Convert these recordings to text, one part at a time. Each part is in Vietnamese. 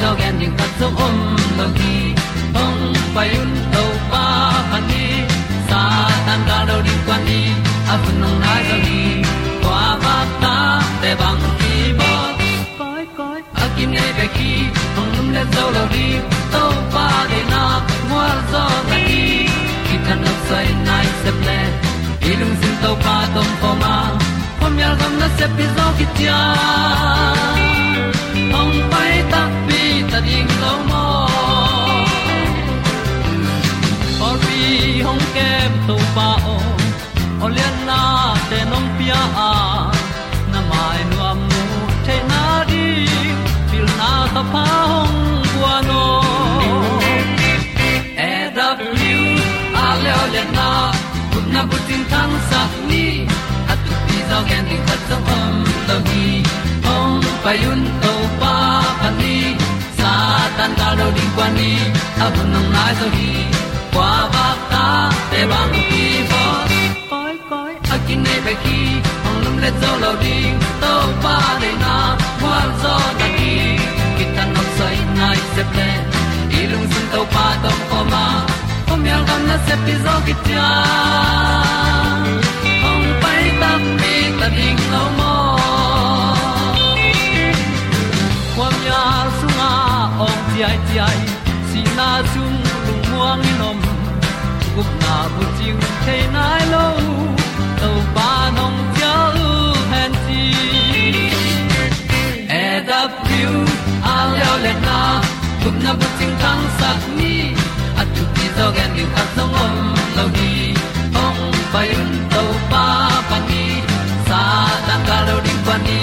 dog at tu ti zo gen ding khat zo om lo gi hong pai un to pa kan ni sa tan ga do di kwan ni a bu nong nai zo ni kwa ba ta te bang ki bo koi koi a kim nei be ki hong lum le zo lo di to pa de na mo zo ta ki ki kan no sai nai se ple ilung sin to pa tom pa ma. Pom yal gam na se pi zo ki ti a hong kem to pa o olian na te nong pia. A na mai nu am nu te na di pil na ta pa hong bua no e da blue a le le na kun na bu tin tan sa ni. At tu pi zo gen di khat zo om lo gi hong pa yun to pa pa ni. Sa tan da lo di kwa ni, a bu nang na zo gi kwa ba te bang ki bo koi koi a kin nei pe ki ong lum le zo lo di to pa de na kwa zo da ki ki tan nok sai nai se ple i lung sun to pa tom ko ma. Kom yal gam na se pi zo ki ta ong pai ta mi ta ding lo mo kwa su nga ong ti ai ti ai. Si na zum lung muang ni nom gup na bu chiu the nai lo to pa nong pia lu han ti e da piu a leo le na. Gup na bu chiu tang sat ni at tu ti zo gen ni at song om lo ni ong pai un to pa pa ni sa tan ga lo ding pa ni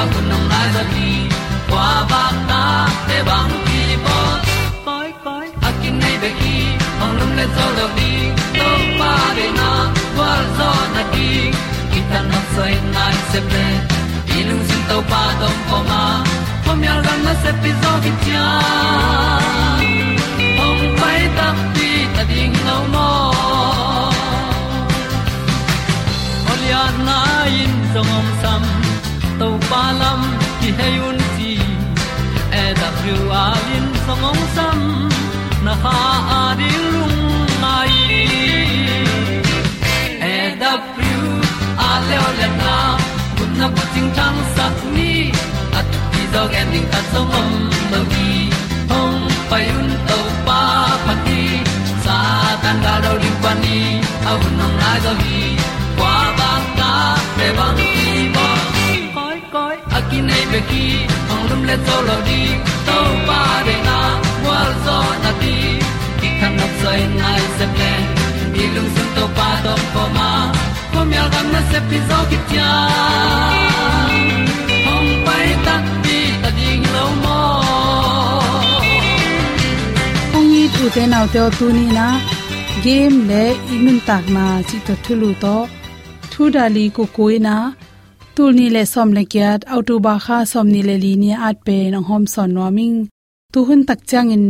a bu nong lai za ni qua ba ta te bang ki bo le to lo di to pa de na kwa zo na ki ki ta na sai nai se pe i lung sin to pa tom ko ma pom yal gam na se pi zo ki cha. Ong pai ta pi ta ding lo mo Olia na in song om sam to pa lam ki hay un ti e da thru a in song om sam na ha a di lung mai e da thru a le o le na kun na ko ting tang sat ni at ti dog ending ta song om lo gi hong pai un to pa pa ti sa tan ga do ri pa ni au nong lai do gi kwa ba ta pe bang ki bo koi koi a ki nei pe ki ong lum le zo lo di to pa de na wa zo na kan nok sai nai se ple ni lung sun to pa do po ma ko mi al gam na se pi zo ki tia hong pai ta pi ta ding lo mo ong i tu te nau te tu ni na game le imun tak na chi to thulu to thu dali ko koina tul ni le som le kyat auto ba kha som ni le li ni at pe nong hom son no ming tu hun tak chang in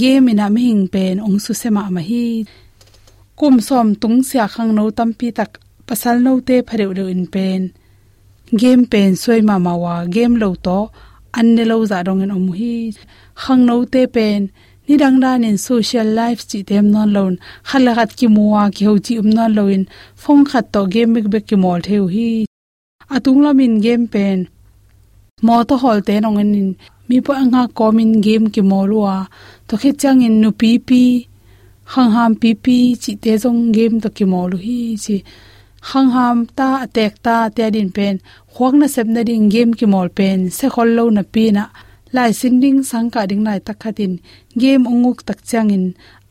game ina mi hing pen ong su sema ma hi kum som tung sia khang no tampi tak pasal no te phareu de in pen. Game pen soi ma ma wa game lo to an ne lo za dong in om hi khang no te pen, ni dang dan in social life chi tem non lon khat ki muwa, ki ho chi um non loin phong khat to game bek bek ki mol theu hi. Atung lam in game pen, mo to hol te nong in mi po anga komin game ki molwa to khe chang in nu pi pi hang ham pi pi chi te jong game to ki molu hi, chi hang ham ta atek ta te din pen. Khwang na sep na ding game ki mol pen. Se khol lo na pi na. Lai sin ding sang ka ding lai takhatin game onguk tak changin.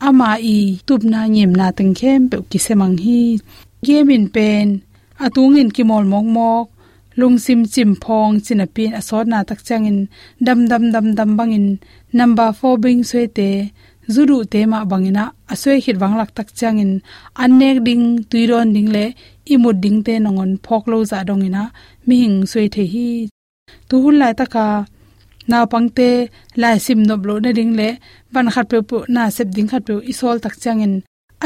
Ama i, tup na nyem na teng khem pe ki semang hi. Game in pen. Atung in ki mol mok mok lungsim chim phong chinapin asot na tak changin dam dam dam dam bangin number 4 bing suete zuru te ma bangina asoi khit wanglak tak changin annek ding tuiron ding le imut ding te nongon phok lo za dongina mi hing sui the hi tu hul lai taka na pangte lai sim nob lo na ding le ban khat pe pu na sep ding khat pe isol tak changin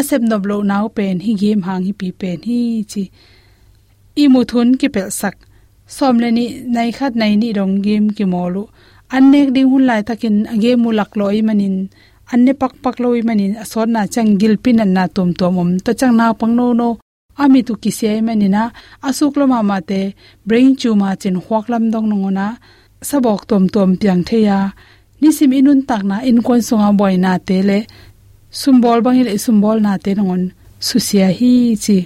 asep nob lo nau pen hi game hang hi pi pen hi chi imuthun ki pel sak som le ni nai khat nai ni dong game ki molu annek ding hun lai takin age mu lak loi manin anne pak pak loi manin asot na chang gil pin an na tom tom om to chang na pang no no ami tu ki se manina asuk lo ma ma te brain chu ma chin hwak lam dong no na sabok tom tom piang theya nisim inun tak na in kon songa boy na te le sumbol bang ile sumbol na te ngon susia hi chi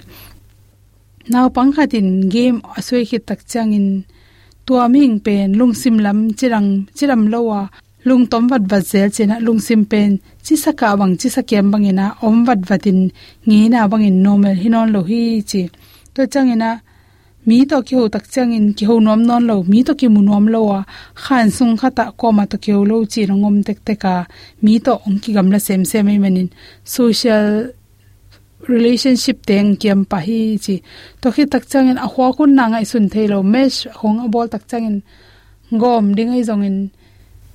naw pangkhatin game asoi khit tak changin. Tua ming pen lungsim lam chirang, chiram lowa. Lung tom wat wat zel chena lung sim pen. Chi saka wang chi sakem bangina om wat watin. Nge na bangin normal hinon lo hi chi. To changina mi to ki ho tak changin ki ho nom non lo, mi to ki mu nom lo wa khan sung khata ko ma to ki lo chi rangom tek teka. Mi to ong ki gamla sem sem mai manin social relationship teng kiam pa hi chi. To khi tak changin a hwa kun na ngai sun thelo mesh, hong a bol tak changin gom ding ai zong in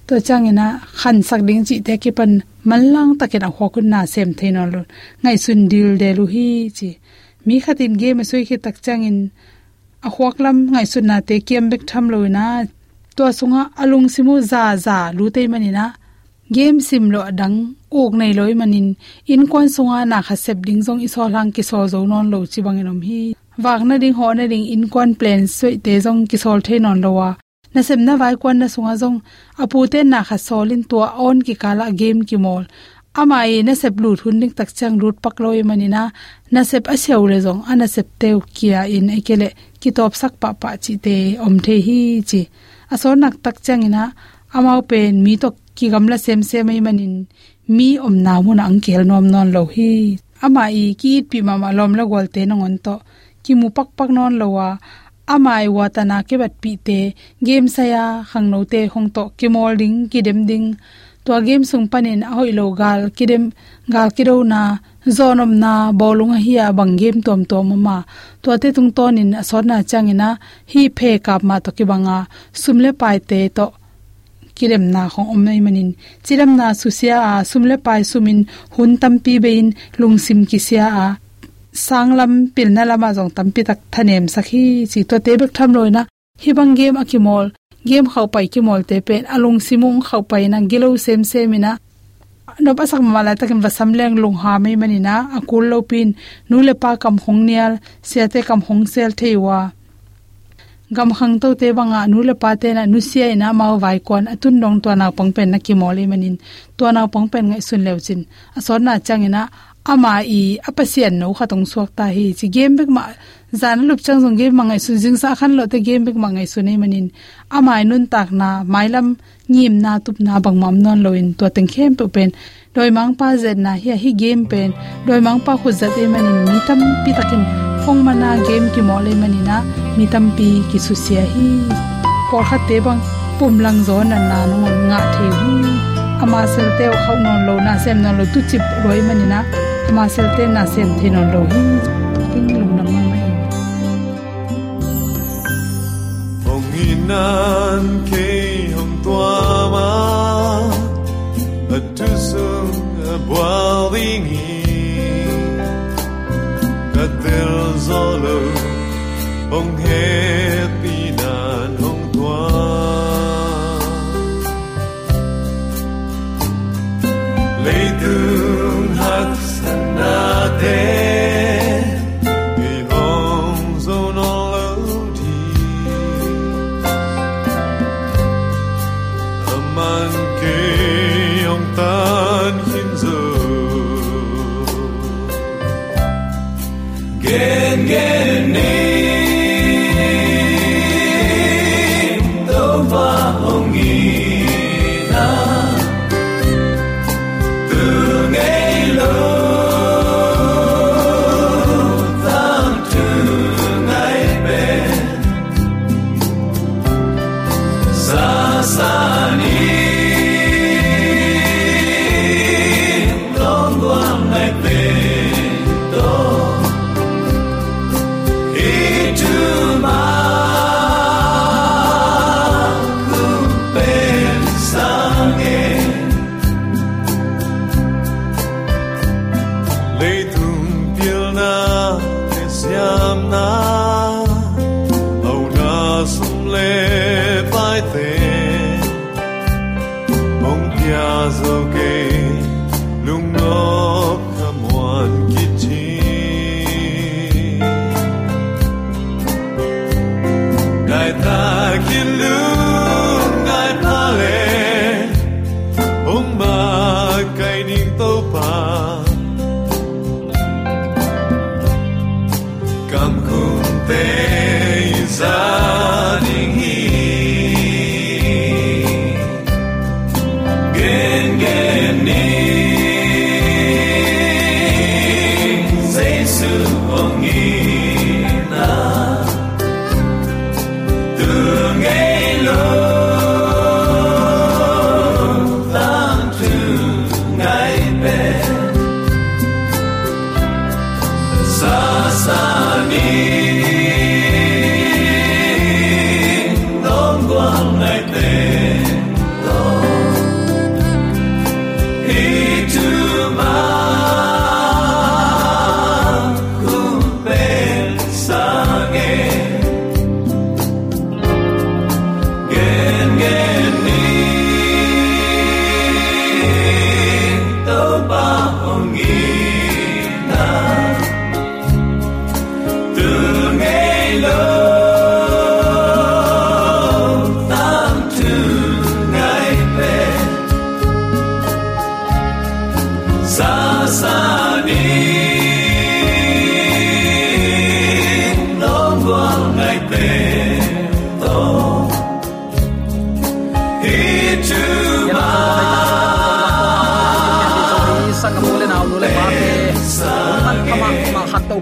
to changina khan sak ding chi te ki pan mallang takin a hwa kun na sem theino lo ngai sun dil de lu hi chi. Mi khatin ge me soi khi tak changin a hwak lam ngai sun na te kiam bek tham lo na. To sunga alung simu za za lu te mani na game sim lo dang ok nei loi manin. In kon sunga na kha sep ding jong i so lang ki so zo non lo chi bang enom hi. Wak na ding ho na ding in kon plan soi te jong ki sol the non lo wa. Na sem na vai kon na sunga jong apu te na kha solin to on ki kala game ki mol. Ama e na sep lu thun ding tak chang rut pak loi manina na sep a cheu le jong ana sep te kia in ekele ki top sak pa pa chi te om the hi chi. Aso nak tak changina amao pen mi to ki gamla sem se mai manin. Mi om na mun ang kel nom non lo hi. Ama i ki pi ma ma lom la gol te nongon to. Ki mu pak pak non lo wa. Amai wa ta na ke bat pi te. Game sa ya khang no te hong to. Ki mol ding, ki dem ding. To game sung panin a hoi lo gal, ki dem gal ki ro na. Zonom na, bolung hi a bang game tom tom ma to te tung ton in asor na changina hi phe kap ma to ki banga. Sumle pai te to kirem na khong om nei manin. Chiram na susia a sumle pai sumin hun tampi bein lungsim ki sia a sanglam pilna lama jong tampi tak thanem sakhi. Chi to te bek tham loina hibang game akimol, game khau pai ki mol te pen alung simung khau pai na gilo sem semina no pasak mala takin vasam leng lung ha mai manina, akul lo pin, nu le pa kam hong nial siate kam hong sel theiwa gam khang to te banga nu le pa te na nu sia ina mau vai kon atun dong to na pang pen na ki mole manin. To na pang pen ngai sun lew chin. Asor na changina ama i apasian no kha tong suak ta hi. Chi game bek ma zan lup chang jong game mangai su jing sa khan lo te game bek mangai su nei manin. Ama nun tak na mailam nyim na tup na bang mam non loin to teng khem pe pen. Doi mang pa zen na hi hi game pen. Doi mang pa khu zat e manin. Mi tam pi takin phong mana game ki mole manina mi tam pi ki su sia hi. Por kha te bang pum lang zo na na no nga the hu ama sel te khau non lo na sem non lo tu chip roi manina ama sel te na sem the non lo hi. King lum nam ma mai hong inan ke hong tua ma a tu sung a boiling that there's all hong happy nan ông tua lấy tương hắc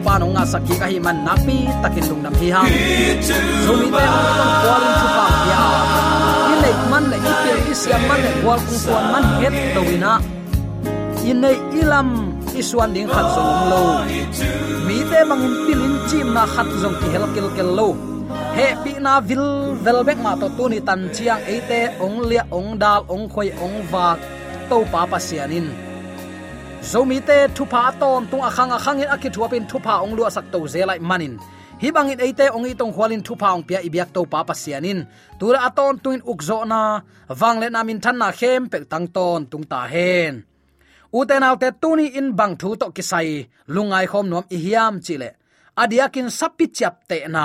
pa no nga sakhi ka hi man napi takin lung nam hi hang zomi te ang tong kwalin chu pa ya in nei man le ipil isya man le wal kung kwan man het to wina in nei ilam iswan ding khat zong lo mi te mangin pilin chim na khat zong ki hel kel kel lo he pi na vil vel bek ma to tu ni tan chiang eite ong lia ong dal ong khoi ong va to pa pa sianin zomi te thupa ton tung akhang akhang in akhi thuapin thupa ong lu sak to zelai manin hi bangin eite ong itong khwalin thupa ong pia ibyak to pa pasianin tura aton tuin ukzo na wangle namin than na khem, pek tang ton tung ta hen uten autte tuni in bang thu to kisai lungai khom nom i hiam chile adiakin sapi chap te na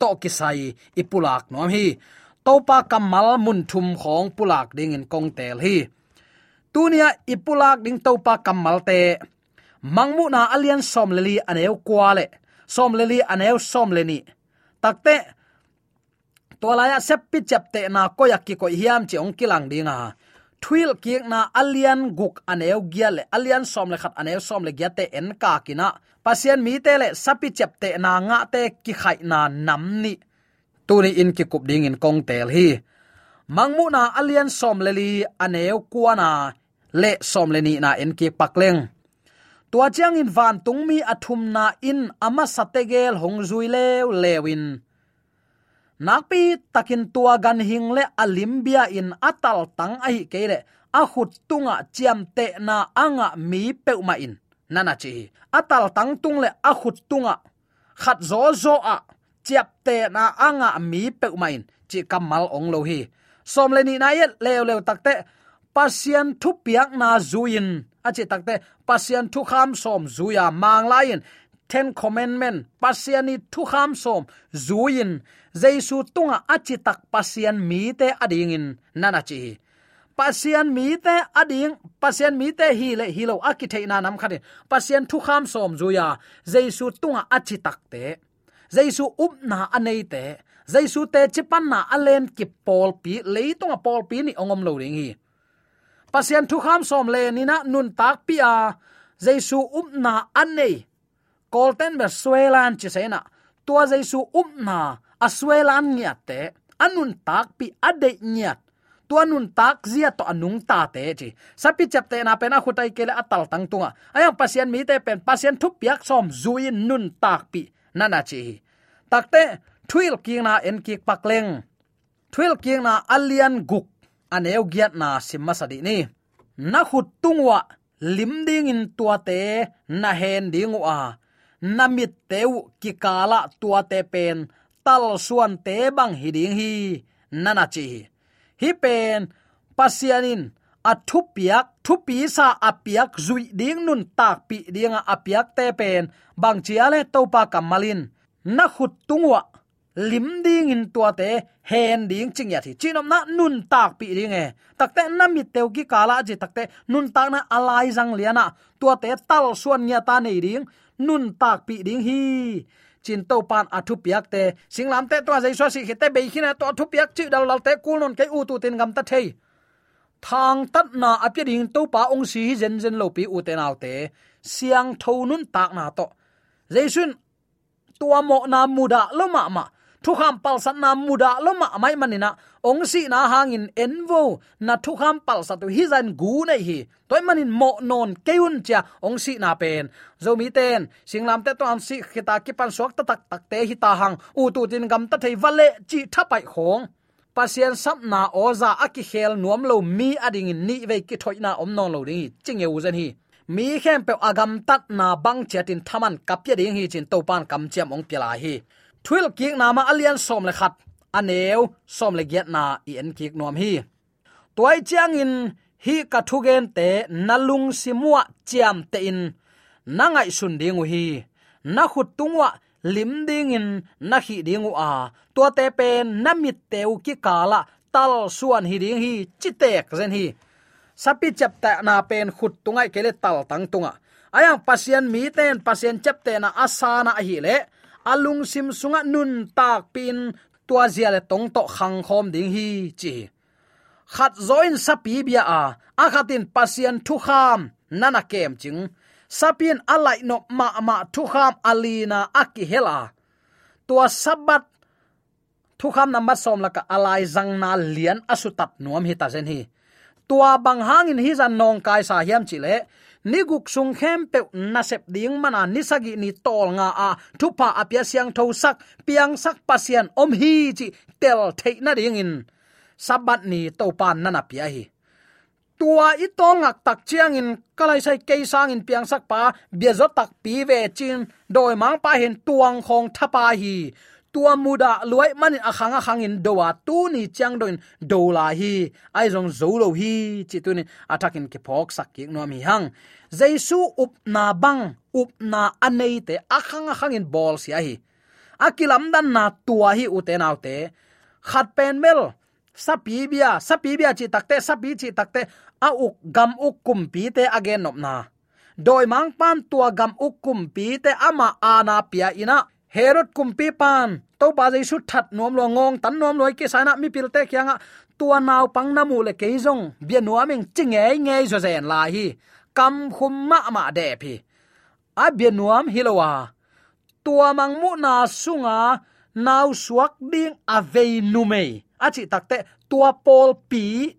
to kisai ipulak nom hi topa kamal mun thum khong pulak ding in kong tel hi tunia ipulak ding topa kamal te mangmu na alian som leli aneu kwale som leli aneu som leni takte tolaya seppi chapte na koyak ki ko hiam chi ong kilang dinga thuil kiek na alian guk aneu giale alian som le khat aneu som le giate en ka kina pasien mi te le sapi chapte na nga te ki khai na nam ni. Tuni in ki kup ding in kong tel hi. Mangmu na alian som leli aneu kuana le som le ni na en ki pakleng tua chiang in van tung mi athum na in ama sategel hong zui lew lewin nakpi takin tua gan hingle alimbia in atal tang ai kele a khut tunga chiam te na anga mi peuma in. Nana chi. Atal tang tung le a khut tunga. Khat zo zo a. Chiap te na anga mi peuma in. Chi kamal ong lo hi. Som le ni na yet, leo lew takte pasian thu piak na zuin achi takte pasian thu kham som zuya mang lain ten commandment, pasiani thu kham som zuin jaisu tunga achi tak pasian mi te ading in, nana chi. Pasian mi te ading, pasian mi te hi le hi lo akithei na nam khatin pasian thu kham som, zuya, jaisu tunga achi tak te. Jaisu up na anei te. Jaisu te chipan na alen ki pol pi leitonga pol pi ni ongom lo ring hi. Pasian thu kham som le ni na nun tak pi a. Jaisu up na anei kolten ber swelan chi sena. Tua jaisu up na a swelan nya te. Anun tak pi ade nya tua nun tak zia to anung ta te chi sapi chap te na pen na khutai kele atal tang tunga. Ayang pasien mi te pen pasien thu piak som zuin nun tak pi. Nana chi takte thuil king na en kik pakleng thuil king na alian guk. Aneu giat na simmasadi ni. Na khut tungwa lim ding in tua te, na hen ding wa namit teu ki kala tua te pen, tal suan te bang hiding hi nana chi hi pen, pasianin a thupiak thupi sa apiak zui ding nun tak pi dinga apiak te pen, bang chiale topa kamalin. Na khut tungwa, lim ding in tua te, hen ding ching ya thi. Chinom na nun tak pi ding e. Takte na mi teu ki kala ji takte nun tak na alai jang liana. Tua te tal suan nya ta nei ding nun tak pi ding hi. Chin to pan athu piak te. Singlam te to jai so si khite be khina to athu piak chi dal dal te kul non ke u tu tin gam ta thei. Thang tat na apya ding to pa ong si zen zen lo pi u te nau te. Siang tho nun tak na to. Jaisun tua mo na muda lo ma ma thu kham pal sat na muda lo ma mai manina. Ong si na hangin envo. Na thu kham pal sat hi zan gu nei hi. Toy manin mo non keun cha ong si na pen. Zo mi ten. Singlam te to am si khita ki pan sok ta tak tak te hi ta hang. U tu tin gam ta thei vale chi thapai khong. Pasien sap na oza aki khel nuam lo mi ading ni ve ki thoi na om non lo ri ching e u zan hi. Mi khem pe agam tat na bang chatin thaman kapya ding hi chin topan kam chem ong pela hi thuil ki na ma alian som le khat aneu som le giat na i en ki nom hi toy chiang in hi ka thu gen te nalung simua chiam te in. Nangai sun ding hi na khut tungwa lim ding in na hi ding a tua te pen namit teu ki kala tal suan hi ding hi chitek zen hi sapi chap ta na pen khut tungai kele tal tang tunga ayang pasien mi ten pasien chap te na asana hi le alung sim sunga nun tak pin, tua zia le tong to khang khom ding hi, chi. Khat zoin sapi bia a a khatin pasien thu kham, nana kem ching. Sapien alai no ma ma thu kham alina aki hela. Tua sabat thu kham na mat som laka alai zang na lian asutat nuam hi ta zen hi. Tua bang hangin hi zan nong kai sa hiam chi le ni guk sung khem pe na sep ding mana ni sagi ni tol nga a. Thupa apia siang tho sak, piang sak pasian om hi chi tel thei na ding in. Sabat ni to pan na na pia hi. Tua i tongak tak chiang in, kalai sai ke sang in piang sak pa, bia zo tak pi ve chin, doi mang pa hen tuang khong thapa hi. Tua muda luai manin akhang akhang in dowa tu ni chang doin do la hi. Ai jong zolo hi chi tu ni. Atakin ke phok sak ki no mi hang jaisu up na bang, up na anei te akhang akhang in bol si hi. Akilam dan na tua hi u te nau te. Khat pen mel, sapi bia sapi bia chi takte sapi chi takte a uk gam uk kum pi te again nop na. Doi mang pan tua gam uk kum pi te ama ana pia ina. Herod kum pi pan, to ba jai su that nom lo ngong, tan nom loi ke sana mi pil te kyanga tua naw pang na mu le ke jong bia nuaming chingei ngei zo zen la hi kam khum ma ma de phi. A bia nuam hilowa. Tua mang mu na sunga, naw suak ding avei numei achi takte tua pol pi.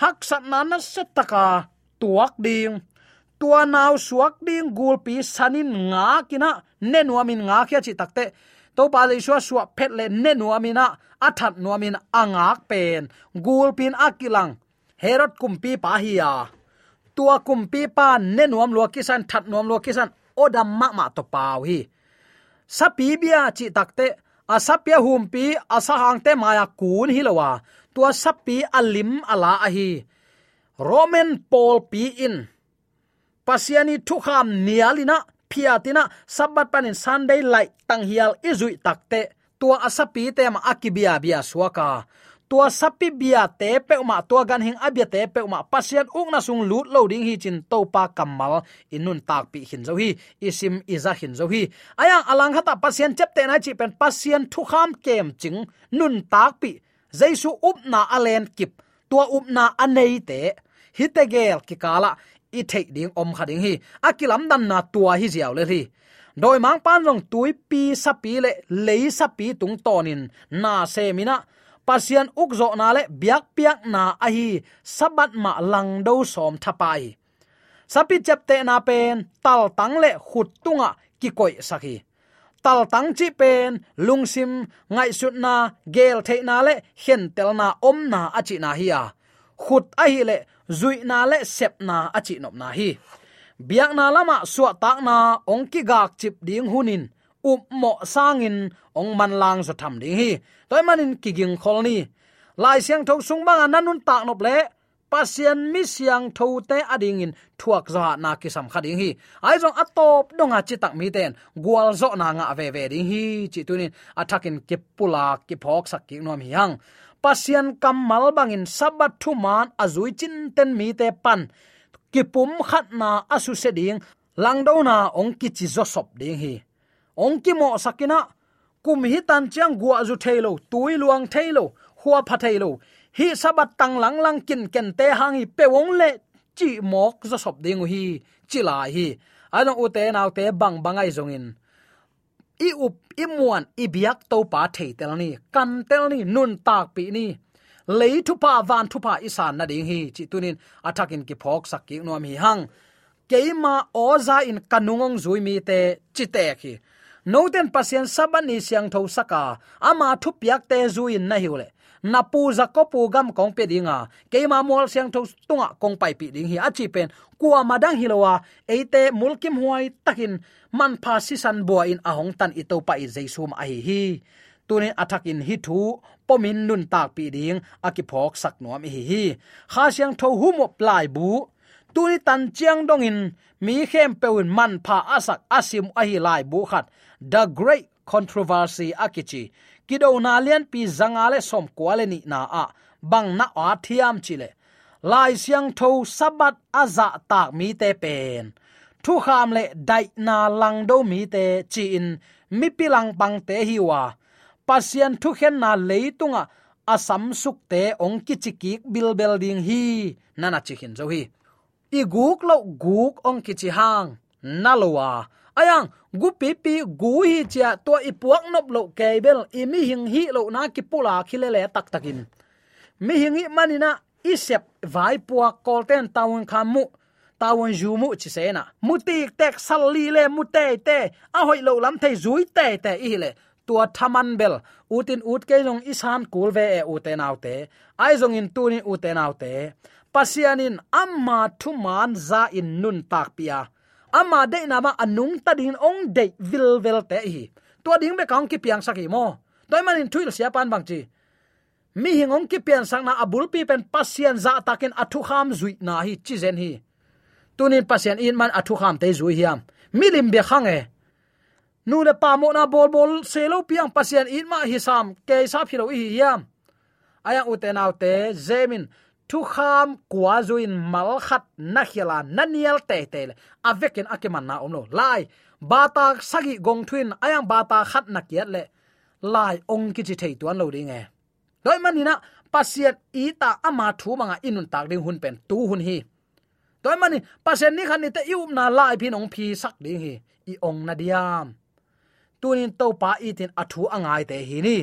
Hak sat na na setaka tuak ding. Tua naw suak ding gul pi sanin nga kina ne nuamin nga khia chi takte to pa le shwa shwa phet le ne nuamina athat nuamin angak pen. Gul pin akilang herot kumpi pa hiya tua kumpi pa ne nuam lo kisan that nuam lo kisan, odam ma ma to pau hi. Sapi bia chi takte asapia humpi asahang te maya kun hilowa tua sapi alim ala ahi roman paul pi in. Pasiani thukham nialina phiatina sabat panin sunday light tanghial izui takte tua asapi te akibia bia suaka tua sapi bia te pe ma tua gan hing abia te pe ma pasien ung na sung lut loading hi chin to pa kamal. Inun tak pi hin zo hi, isim iza hin zo hi. Aya, alang hata pasien chep te na chi pen pasien thu kham kem ching. Nun tak pi, jaisu up na alen kip. Tua up na anei te hitegel ki kala. I thei ding om khading hi. Akilam dan na tua hi jiaw le hi doi mang pan rong tui pi sapi le, lei sapi tung tonin. Na se mina pasian ukzo na le biak piak na a hi sabat ma lang do som thapai sapi chapte na pen, tal tang le khut tunga ki koi sakhi tal tang chi pen lungsim ngai sut na, gel the na le, hen tel na om na achi na hi a. Khut a hi le, zui na le, sep na achi nop na hi. Biak na lama suwa tak na, ong ki gak chip ding hunin up mo sangin ong man lang zo tham ding hi toy manin kiging kholni lai siang thau sung bang ananun tak nop le pasian mi siang thau te ading in thuak zo na ki sam khading hi ai jong atop donga chi tak mi ten gwal zo na nga ve ve ding hi chi tunin athakin ke pula ki phok sak ki nom hi hang pasian kamal bangin sabat thu man azui chin ten mi te pan. Ki pum khat na asu se ding. Lang na ong ki chi zo sop ding hi ong ki mo sakina, kum hi tan chiang gua zu thailo tui luang thailo huwa pha thailo hi sabat tang lang lang kin ken te hang hi pe wong le, chi mok zo sop ding hi, chi la hi. Anong u te naw te bang bangai zongin i up, i muan, i biak to pa thei tel ni, kan tel ni, nun tak pi ni. Lei thu pa, van thu pa isan na ding hi, chi tunin athakin ki phok sak ki nom hi hang. Keima oza in kanungong zui mi te, chi te khi noten pasien sabani siang tho saka. Ama thu piak te zuin na hiule na pu za ko pu gam kong pe dinga. Keima mol siang tho tunga kong pai pi ding hi. Achi pen kwa madang hilowa eite mulkim huai takin man pha si san bua in ahong tan ito pa i jaisum a hi hi. Tunin athakin hi thu, pomin nun tak pi ding akiphok sak nuam hi hi. Kha siang tho humo plai bu tuni tan chiang dong in mi khem peun man pha asak asim ahi lai bu khat. The great controversy akichi, kido na lian pi zangale som kwale ni na a. Bang na a thiam chile lai siang tho sabat aza tak mi te pen. Thu kham le dai na lang do mi te chi in. Mi pilang bang te hi wa. Pasien thu khen na leitunga asam suk te ong kichiki bilbel ding hi. Nana chi hin zo hi i guk lo guk ong ki chi hang nalowa ayang gu pi pi gu hi cha to i puak nop lo kebel i mi hing hi lo na ki pula khile le tak takin mi hing hi manina isep vai puak kolten tawon khamu tawon jumu chi se na mu ti tek salli le mu te te, a hoi lo lam thei zui te te i le tua thaman bel utin ut ke long isan kul ve e ute naw te ai zong in tu ni ute naw te pasianin amma thuman za in nun tak pia. Amma de na ma anung ta din ong de vil vel te hi. To ding be kaung ki piang saki mo. Toy man in thuil sia pan bang chi. Mi hing ong ki pian sang na abul pi pen pasian za takin athu kham zui na hi chi zen hi. Tunin pasian in man athu kham te zui hiam. Milim be khange nu le pa mo na bol bol se lo piang pasian in ma hi sam ke sa philo hi hiam. Aya uten autte zemin thu kham kwa zuin mal khat na khila nanial te te avekin akiman na omlo lai, bata sagi gong thuin ayang bata khat na kiat le. Lai, ong ki chi thei tuan lo ding e. Doi manina pasiat ita ama thu manga inun tak ding hun pen tu hun hi. Doi mani pasiat ni khan ni te yum na lai phin ong phi sak ding hi. I ong na diam. Tunin to pa itin athu angai te hi ni.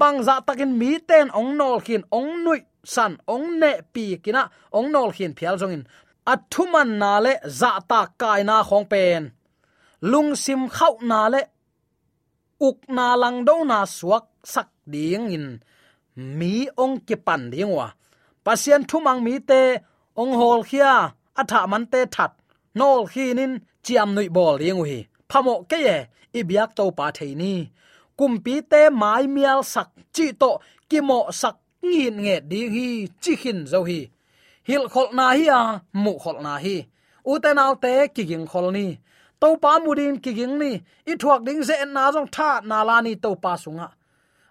Bangza takin mi ten ong nol khin ong nui san ong ne pi kina ong nol hin phial jongin athuman na le za ta kai na khong pen. Lung sim khau na le uk na lang do na suak sak ding in. Mi ong ki pan ding wa. Pasien thumang mi te ong hol khia, atha man te that. Nol khinin chiam nui bol ding hi phamo ke ye ibyak to pa theini kumpi te mai mial sak chi to kimo sak ngin nge ding hi chi khin zo hi. Hil khol na hi a, mu khol na hi. U te nào te ki ging khol ni. To pa mudin ki ging ni. I thuak ding ze na jong tha na la ni to pa sunga.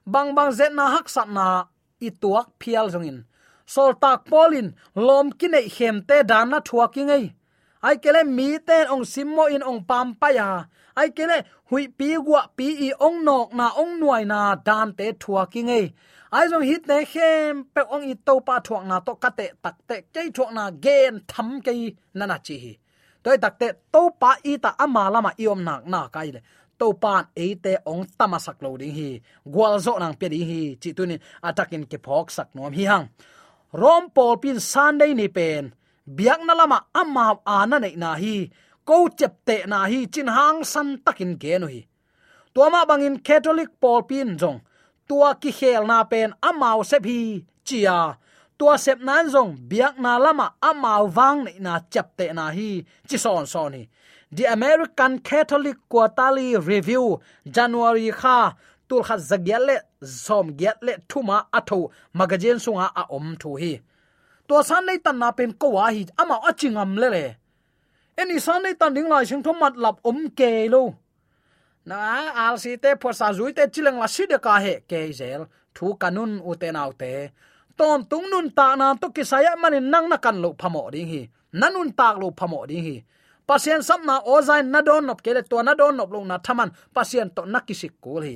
Bang bang ze na hak sat na, i tuak phial jong in. Sol tak polin lom ki nei hem te dan na thuak ki ấy ai kele mi ten ong simmo in ong pam pa ya ai kele hui pi gwa pi i ong nok na ong nuai na dan te thua ki ngei ai jong hit ne khem pe ong i to pa thuak na to kate tak te ke thuak na gen tham ke na na chi hi. Toy tak te to pa i ta ama lama i om nak na kai le. To pan e te ong tamasak lo ding hi. Gwal zo nang pe ding hi. Chi tunin atakin ke phok sak nom hi hang. Rom pol pin sunday ni pen biak na lama ama ana nei na hi. Ko chep te na hi chin hang san takin ke no hi. Tuama bangin catholic paul pin jong tua ki khel na pen amau se phi chia. Tua sep nan zong, biak na lama amau wang nei na chep te na hi, chi son son ni. The american catholic quarterly review, january kha, tul kha zagyale zom som gyat le thuma atho magazine sunga a om thu hi to san nei tan na pen ko wa hi ama achingam le le eni san nei tan ding lai sing thom mat lap om ke lo na al si te phor sa zui te chilang la si de ka he ke zel thu kanun u te nau te ton tung nun ta na to ki saya manin nang na kan lo phamo ding hi nanun tak lo phamo ding hi pasien sam na ozai na don nop kele to na don nop lo na thaman pasien to nakisik kul hi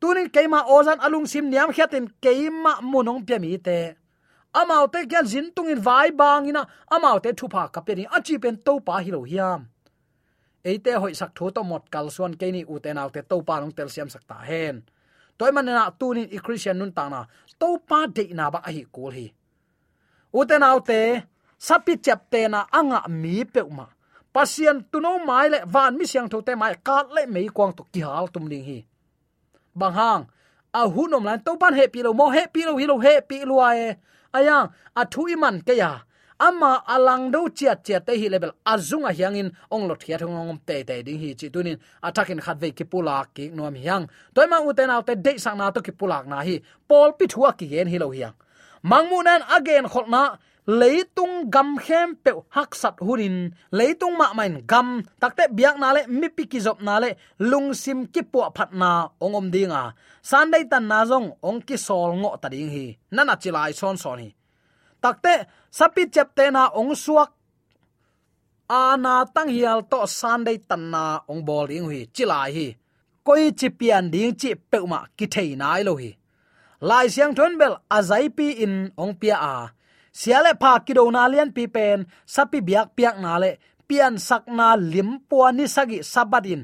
tunin keima ozan alung sim niam khiatin keima munong pyami te amau te kyan zin tungin vai bang ina amau te thupa kapeni achi pen to pa hilo hiam. Eite hoi sak tho to mot kal suan ke ni u te naw te to pa long tel siam sak ta hen. Toy man na tunin i christian nun ta na to pa de na ba hi kul hi. U te naw te, sapi chap te na anga mi pe ma pasien tuno mai le van mi siang tho te mai ka le mei kwang to ki hal tum ding hi. Bang hang, a hunom lan to pan he pi lo mo, he pi lo hi lo, he pi lo ai e ayang athu iman ke ya. Ama alang do chiat chiat te hi level. Azunga hiangin, ong lot hiat ngom te te ding hi chi tunin. Attacking khat ve ki pula ki nom hiang. Toy ma uten autte de sang na to ki pulak na hi. Pol pi thua ki gen hi lo hiang. Mangmunan again kholna leitung gam khem pe hak sat hurin leitung ma main gam takte biak na le mi pi ki na le lung sim ki po phat na ongom dinga à. sunday tan na jong ong ki sol ngo ta ding hi. Nana chilai son son hi. Takte sapi chep te na ong suak. Ana tang hial to sunday tan na, ong bol ding hi chilai hi. Koi chi pian ding chi pe ma ki thei nai lo hi. Lai siang thon bel azai pi in ong pia a siale pha kido na lian pi pen, sapi biak piak na le, pian sak na lim puan ni sagi sabadin.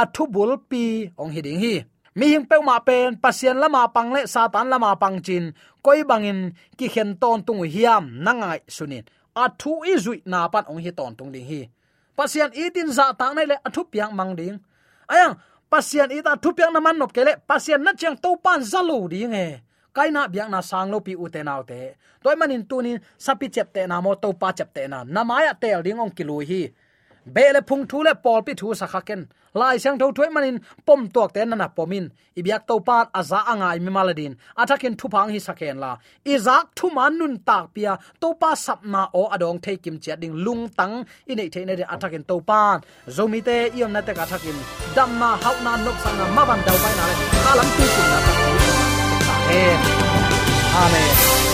Athu bul pi, ong hiding hi. Mi hing pe ma pen, pasien lama pang le, satan lama pang chin. Koi bangin, ki khen ton tung hiam, nangai sunin. Athu i zui na pan ong hi ton tung ding hi. Pasien itin za ta nai le athu piang mang ding. Ayang, pasien ita thu piang naman nop kele pasien na chang to pan zalo ding e kaina biak na sanglo pi utenaw te toy manin tunin sapi chep te na mo to pa chep te na namaya tel ding ong kilui hi. Bele phung thu le pol pi thu sa khaken lai sang tho thoi manin pom tok te na na pomin ibyak to pat aza angai mi maladin athakin thu phang hi sakhen la izak thu man nun tak pia to pa sap na o adong thei kim che ding lung tang i nei thei na de athakin to pan zomi te iom na te ka thakin dam na hau na nok sang na ma ban dau pai na le kalam tu kum na ta amen